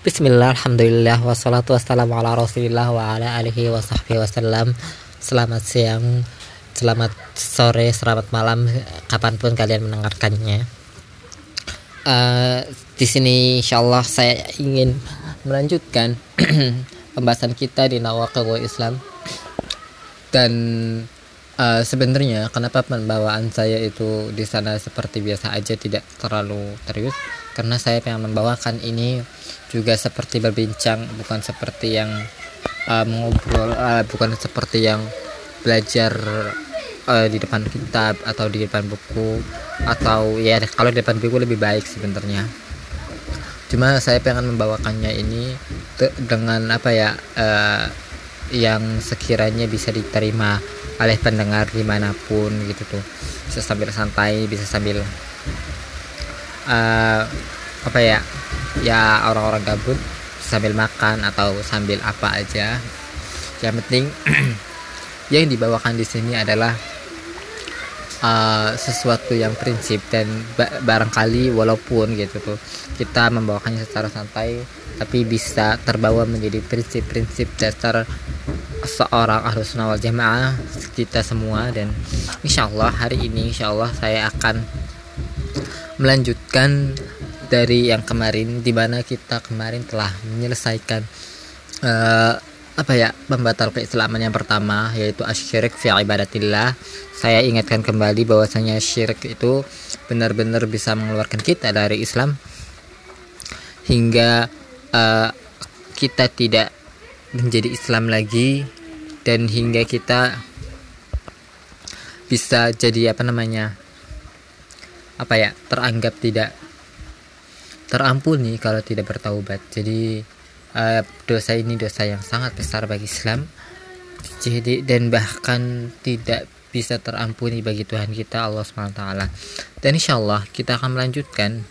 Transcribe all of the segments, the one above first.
Bismillah, Alhamdulillah, wassalatu wassalamu ala rasulillah wa ala alihi wa sahbihi wasallam Selamat siang, selamat sore, selamat malam, kapan pun kalian mendengarkannya. Uh, Di sini insyaallah saya ingin melanjutkan pembahasan kita di Nawakil Islam. Dan uh, sebenarnya kenapa pembawaan saya itu di sana seperti biasa aja tidak terlalu serius? Karena saya pengen membawakan ini juga seperti berbincang bukan seperti yang uh, mengobrol uh, bukan seperti yang belajar uh, di depan kitab atau di depan buku atau ya kalau di depan buku lebih baik sebenarnya. Cuma saya pengen membawakannya ini dengan apa ya uh, yang sekiranya bisa diterima oleh pendengar di mana pun gitu tuh. Bisa sambil santai bisa sambil uh, apa ya ya orang-orang gabut sambil makan atau sambil apa aja. Yang penting yang dibawakan di sini adalah uh, sesuatu yang prinsip dan barangkali walaupun gitu tuh kita membawakannya secara santai tapi bisa terbawa menjadi prinsip-prinsip dasar seorang ahlus sunnah wal jamaah kita semua. Dan insya Allah hari ini insya Allah saya akan melanjutkan dari yang kemarin di mana kita kemarin telah menyelesaikan uh, apa ya pembatal keislaman yang pertama yaitu asyirik fi ibadatillah. Saya ingatkan kembali bahwasanya syirik itu benar-benar bisa mengeluarkan kita dari Islam hingga uh, kita tidak menjadi Islam lagi dan hingga kita bisa jadi apa namanya apa ya teranggap tidak terampuni kalau tidak bertaubat. Jadi uh, dosa ini dosa yang sangat besar bagi Islam. Jadi dan bahkan tidak bisa terampuni bagi Tuhan kita Allah swt dan insya Allah kita akan melanjutkan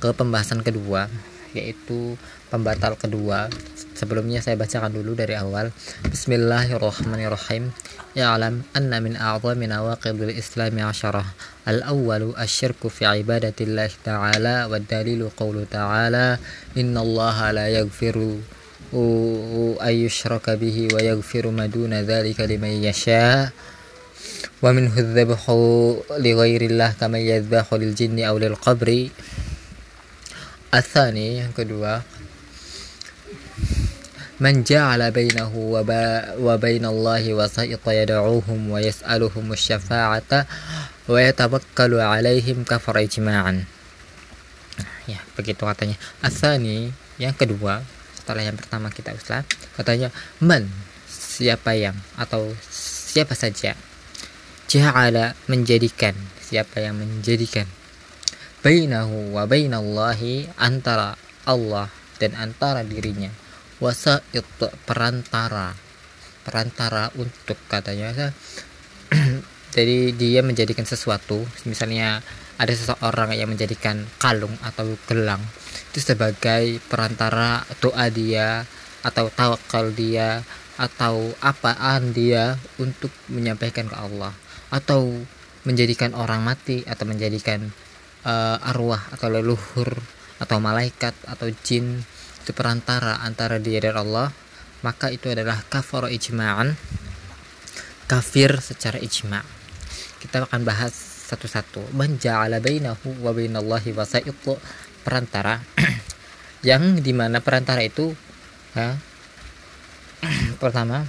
ke pembahasan kedua yaitu pembatal kedua. Sebelumnya saya bacakan dulu dari awal. Bismillahirrahmanirrahim. Ya'lam anna min a'zami nawaqidil islami asyarah. Al-awwalu asyirku fi ibadatillah ta'ala Wa dalilu qawlu ta'ala. Inna Allah la yaghfiru ayyushraka bihi wa yaghfiru maduna dhalika liman yasha. Li ghairillah kama yadhbahu lil jinni aw lil qabri Athani yang kedua Man ja'ala bainahu wa, ba wa bainallahi wasa'ita yad'uuhum wa yas'aluhum syafa'ata wa yatawakkalu 'alaihim kafara ijma'an. Ya, begitu katanya. Asani yang kedua setelah yang pertama kita uslah katanya man siapa yang atau siapa saja ja'ala menjadikan siapa yang menjadikan bainahu wa bainallahi antara Allah dan antara dirinya. Wasait perantara. Perantara untuk katanya jadi dia menjadikan sesuatu. Misalnya ada seseorang yang menjadikan kalung atau gelang. Itu sebagai perantara doa dia atau tawakal dia atau apaan dia untuk menyampaikan ke Allah. Atau menjadikan orang mati atau menjadikan uh, arwah atau leluhur atau malaikat atau jin itu perantara antara dia dan Allah maka itu adalah kafir ijma'an kafir secara ijma' kita akan bahas satu-satu. Man ja'ala bainahu wa bainallahi wasait perantara. Yang di mana perantara itu ya, pertama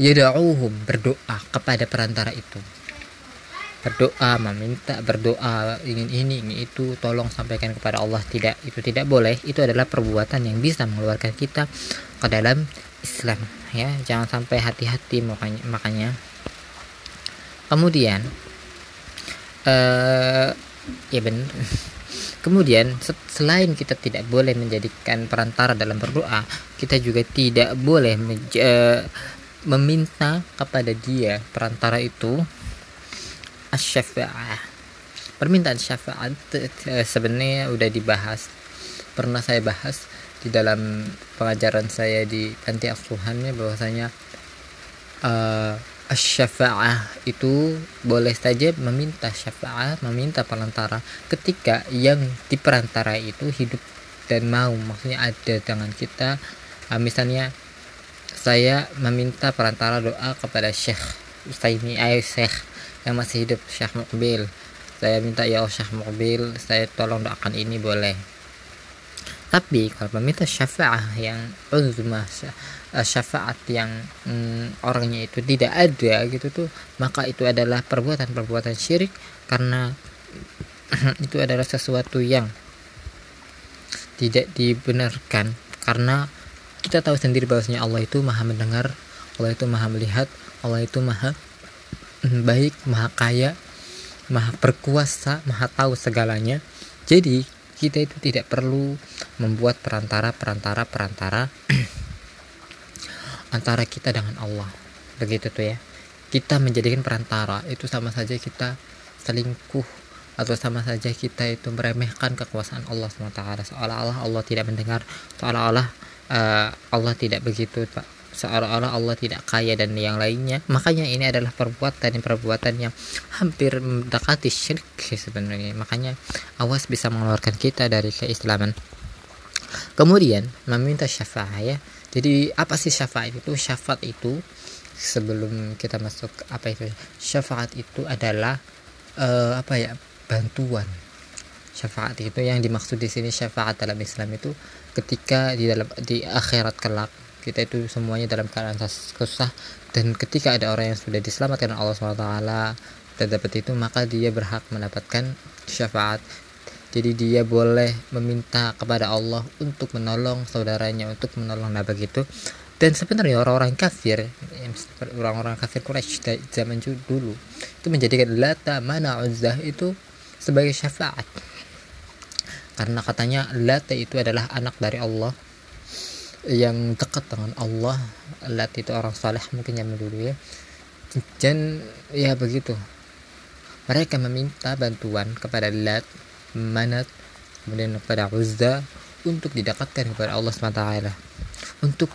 yada'uhum berdoa kepada perantara itu berdoa meminta berdoa ingin ini ingin itu tolong sampaikan kepada Allah tidak itu tidak boleh. Itu adalah perbuatan yang bisa mengeluarkan kita ke dalam Islam ya. Jangan sampai hati-hati makanya makanya. Kemudian uh, ya benar. Kemudian selain kita tidak boleh menjadikan perantara dalam berdoa, kita juga tidak boleh uh, meminta kepada dia perantara itu asy-syafa'ah permintaan syafaat eh, sebenarnya udah dibahas pernah saya bahas di dalam pengajaran saya di panti asuhan ya bahwasanya uh, syafa'ah itu boleh saja meminta syafa'ah meminta perantara ketika yang diperantara itu hidup dan mau. Maksudnya ada dengan kita. Uh, misalnya saya meminta perantara doa kepada Syekh Usaimi ayo Syekh yang masih hidup Syekh Mukbil saya minta ya Allah Syekh Mukbil saya tolong doakan ini boleh. Tapi kalau meminta syafaat yang uzmah eh, syafaat yang mm, orangnya itu tidak ada gitu tuh maka itu adalah perbuatan-perbuatan syirik karena itu adalah sesuatu yang tidak dibenarkan. Karena kita tahu sendiri bahwasanya Allah itu maha mendengar Allah itu maha melihat Allah itu maha baik maha kaya maha berkuasa maha tahu segalanya. Jadi kita itu tidak perlu membuat perantara-perantara perantara antara kita dengan Allah. Begitu tuh ya. Kita menjadikan perantara itu sama saja kita selingkuh atau sama saja kita itu meremehkan kekuasaan Allah SWT seolah-olah Allah tidak mendengar seolah-olah uh, Allah tidak begitu seolah-olah Allah tidak kaya dan yang lainnya. Makanya ini adalah perbuatan perbuatan yang hampir mendekati syirik sebenarnya. Makanya awas bisa mengeluarkan kita dari keislaman. Kemudian meminta syafaat ya. Jadi apa sih syafaat itu? Syafaat itu sebelum kita masuk apa itu? Syafaat itu adalah uh, apa ya? Bantuan. Syafaat itu yang dimaksud di sini syafaat dalam Islam itu ketika di dalam di akhirat kelak kita itu semuanya dalam keadaan susah. Dan ketika ada orang yang sudah diselamatkan Allah SWT dan dapat itu maka dia berhak mendapatkan syafaat. Jadi dia boleh meminta kepada Allah untuk menolong saudaranya untuk menolong nah begitu dan sebenarnya orang-orang kafir orang-orang kafir Quraisy zaman dulu itu menjadikan Lata mana Uzzah itu sebagai syafaat. Karena katanya Lata itu adalah anak dari Allah yang dekat dengan Allah Lat itu orang saleh mungkin yang dulu ya. Dan ya begitu. Mereka meminta bantuan kepada Lat Manat kemudian kepada Uzza untuk didekatkan kepada Allah SWT untuk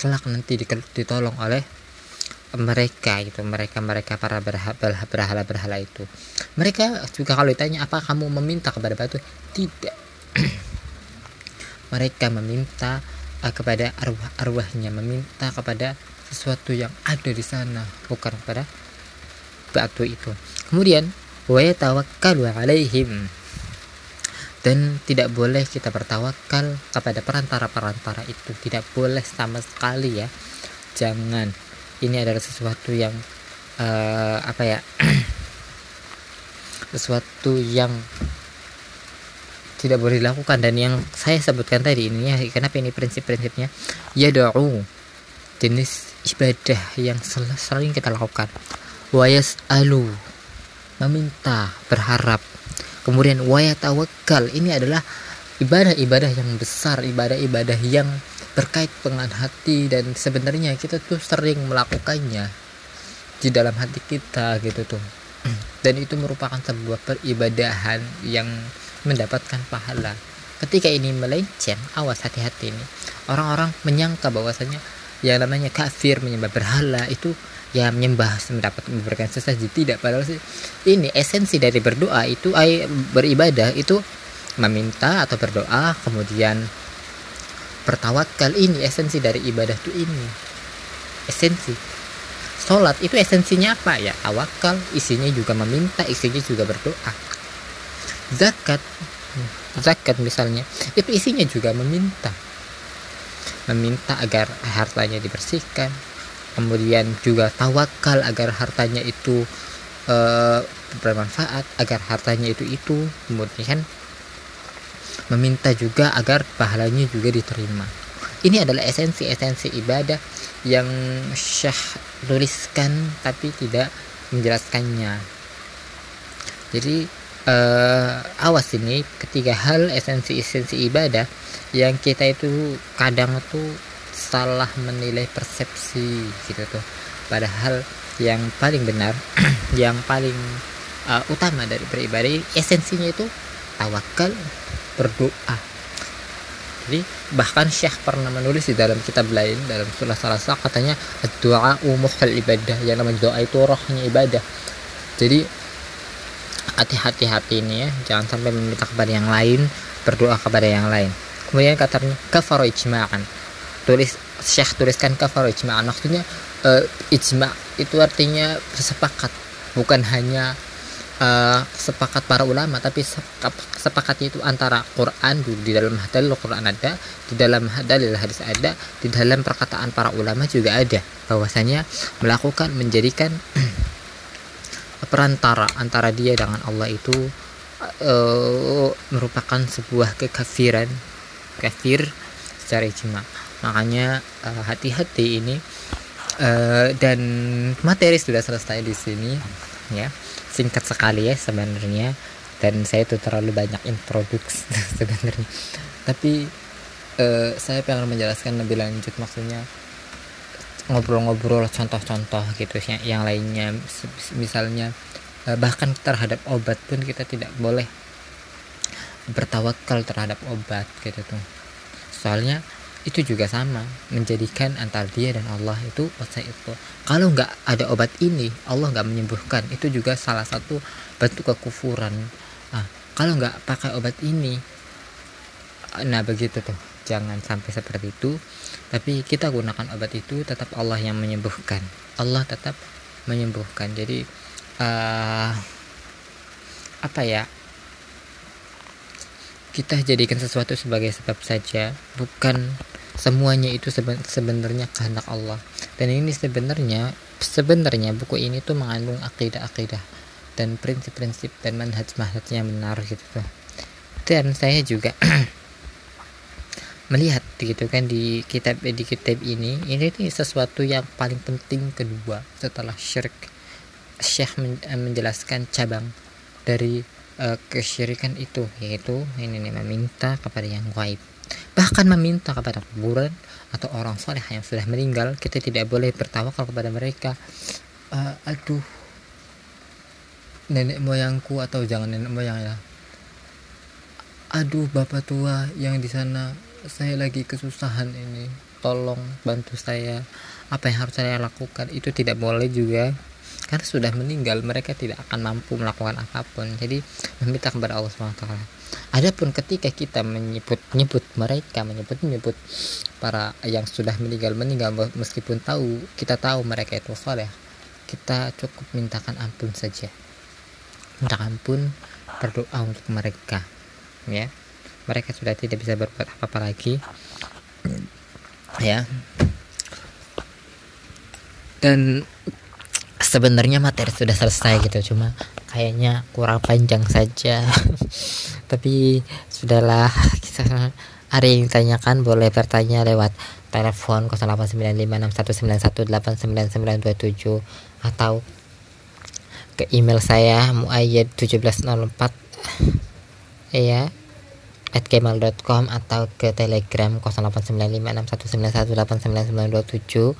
kelak nanti ditolong oleh mereka itu mereka mereka para berhala berhala berhala itu. Mereka juga kalau ditanya apa kamu meminta kepada batu? Tidak. Mereka meminta kepada arwah-arwahnya meminta kepada sesuatu yang ada di sana bukan kepada batu itu. Kemudian wa yatawakkalu alaihim. Dan tidak boleh kita bertawakal kepada perantara-perantara itu. Tidak boleh sama sekali ya. Jangan. Ini adalah sesuatu yang uh, apa ya? Sesuatu yang tidak boleh dilakukan. Dan yang saya sebutkan tadi ini ya kenapa ini prinsip-prinsipnya? Ya doa jenis ibadah yang sering kita lakukan. Wayas alu meminta berharap. Kemudian wayat tawakal ini adalah ibadah-ibadah yang besar ibadah-ibadah yang berkait dengan hati. Dan sebenarnya kita tuh sering melakukannya di dalam hati kita gitu tuh. Dan itu merupakan sebuah peribadahan yang mendapatkan pahala. Ketika ini melenceng awas hati-hati ini. Orang-orang menyangka bahwasanya yang namanya kafir menyembah berhala itu ya menyembah mendapat memberikan sesaji. Tidak padahal sih ini esensi dari berdoa itu ay, beribadah itu meminta atau berdoa kemudian bertawakal ini esensi dari ibadah itu ini. Esensi. Sholat itu esensinya apa? Ya tawakal isinya juga meminta isinya juga berdoa zakat. Zakat misalnya. Itu isinya juga meminta. Meminta agar hartanya dibersihkan. Kemudian juga tawakal agar hartanya itu e, bermanfaat agar hartanya itu itu. Kemudian meminta juga agar pahalanya juga diterima. Ini adalah esensi-esensi ibadah yang syah tuliskan tapi tidak menjelaskannya. Jadi uh, awas ini ketiga hal esensi-esensi ibadah yang kita itu kadang tuh salah menilai persepsi gitu tuh. Padahal yang paling benar yang paling uh, utama dari beribadah esensinya itu tawakal berdoa. Jadi bahkan Syekh pernah menulis di dalam kitab lain dalam surah salasa katanya doa umuhal ibadah yang namanya doa itu rohnya ibadah. Jadi hati-hati hati ini ya. Jangan sampai meminta kepada yang lain berdoa kepada yang lain. Kemudian katanya kafaru ijma'an. Tulis Syekh tuliskan kafaru ijma'an. Maksudnya uh, ijma itu artinya sepakat bukan hanya uh, sepakat para ulama tapi sepakat itu antara Quran di dalam dalil Quran ada di dalam dalil hadis ada di dalam perkataan para ulama juga ada. Bahwasanya melakukan menjadikan perantara antara dia dengan Allah itu uh, merupakan sebuah kekafiran kafir secara ijma. Makanya uh, hati-hati ini uh, dan materi sudah selesai di sini ya. Singkat sekali ya sebenarnya dan saya itu terlalu banyak introduksi sebenarnya. Tapi uh, saya pengen menjelaskan lebih lanjut maksudnya ngobrol-ngobrol contoh-contoh gitu yang lainnya. Misalnya eh, bahkan terhadap obat pun kita tidak boleh bertawakal terhadap obat gitu tuh. Soalnya itu juga sama menjadikan antara dia dan Allah itu itu. Kalau nggak ada obat ini Allah nggak menyembuhkan itu juga salah satu bentuk kekufuran. Nah, kalau nggak pakai obat ini nah begitu tuh jangan sampai seperti itu tapi kita gunakan obat itu tetap Allah yang menyembuhkan. Allah tetap menyembuhkan. Jadi uh, apa ya? Kita jadikan sesuatu sebagai sebab saja. Bukan semuanya itu sebenarnya kehendak Allah. Dan ini sebenarnya sebenarnya buku ini tuh mengandung akidah-akidah dan prinsip-prinsip dan manhaj-manhaj yang benar gitu dan saya juga melihat gitu kan di kitab di kitab ini ini tuh sesuatu yang paling penting kedua setelah syirik. Syekh eh, menjelaskan cabang dari uh, kesyirikan itu yaitu ini nih meminta kepada yang gaib. Bahkan meminta kepada kuburan atau orang soleh yang sudah meninggal kita tidak boleh bertawakal kepada mereka. Uh, aduh nenek moyangku atau jangan nenek moyang ya. Aduh bapak tua yang di sana saya lagi kesusahan ini. Tolong bantu saya. Apa yang harus saya lakukan? Itu tidak boleh juga. Karena sudah meninggal mereka tidak akan mampu melakukan apa pun. Jadi meminta kepada Allah SWT adapun ketika kita menyebut nyebut mereka menyebut menyebut para yang sudah meninggal meninggal meskipun tahu kita tahu mereka itu soleh kita cukup mintakan ampun saja. Minta ampun berdoa untuk mereka ya mereka sudah tidak bisa berbuat apa-apa lagi. Ya. Dan sebenarnya materi sudah selesai gitu cuma kayaknya kurang panjang saja. Tapi sudahlah kita ada yang ditanyakan boleh bertanya lewat telepon 08956191899927 atau ke email saya muayyad1704 ya at gmail.com atau ke telegram 089561918997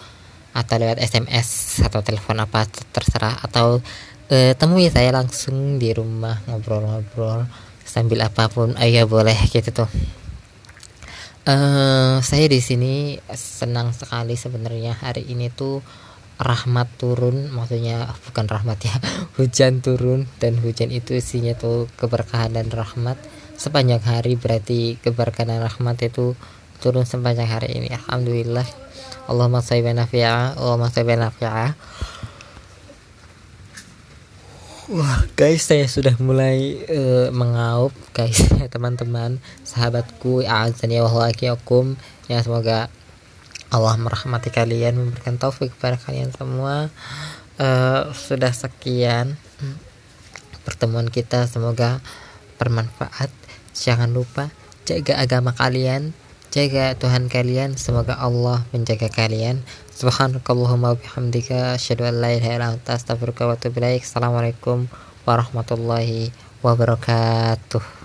atau lewat SMS atau telepon apa terserah atau eh, temui saya langsung di rumah ngobrol-ngobrol sambil apa pun. Ayo boleh gitu tuh. Uh, saya di sini senang sekali sebenarnya hari ini tuh rahmat turun maksudnya bukan rahmat ya hujan turun dan hujan itu isinya tuh keberkahan dan rahmat sepanjang hari berarti keberkahan rahmat itu turun sepanjang hari ini. Alhamdulillah. Allahumma salli nafi'a Allahumma salli nafi'a Wah guys saya sudah mulai uh, mengaup guys teman-teman sahabatku a'azani wa ya semoga Allah merahmati kalian memberikan taufik kepada kalian semua. Uh, sudah sekian pertemuan kita. Semoga bermanfaat Jangan lupa jaga agama kalian, jaga Tuhan kalian. Semoga Allah menjaga kalian. Subhanakallahumma bihamdika asyhadu an la ilaha illa anta astaghfiruka wa atubu ilaik. Assalamualaikum warahmatullahi wabarakatuh.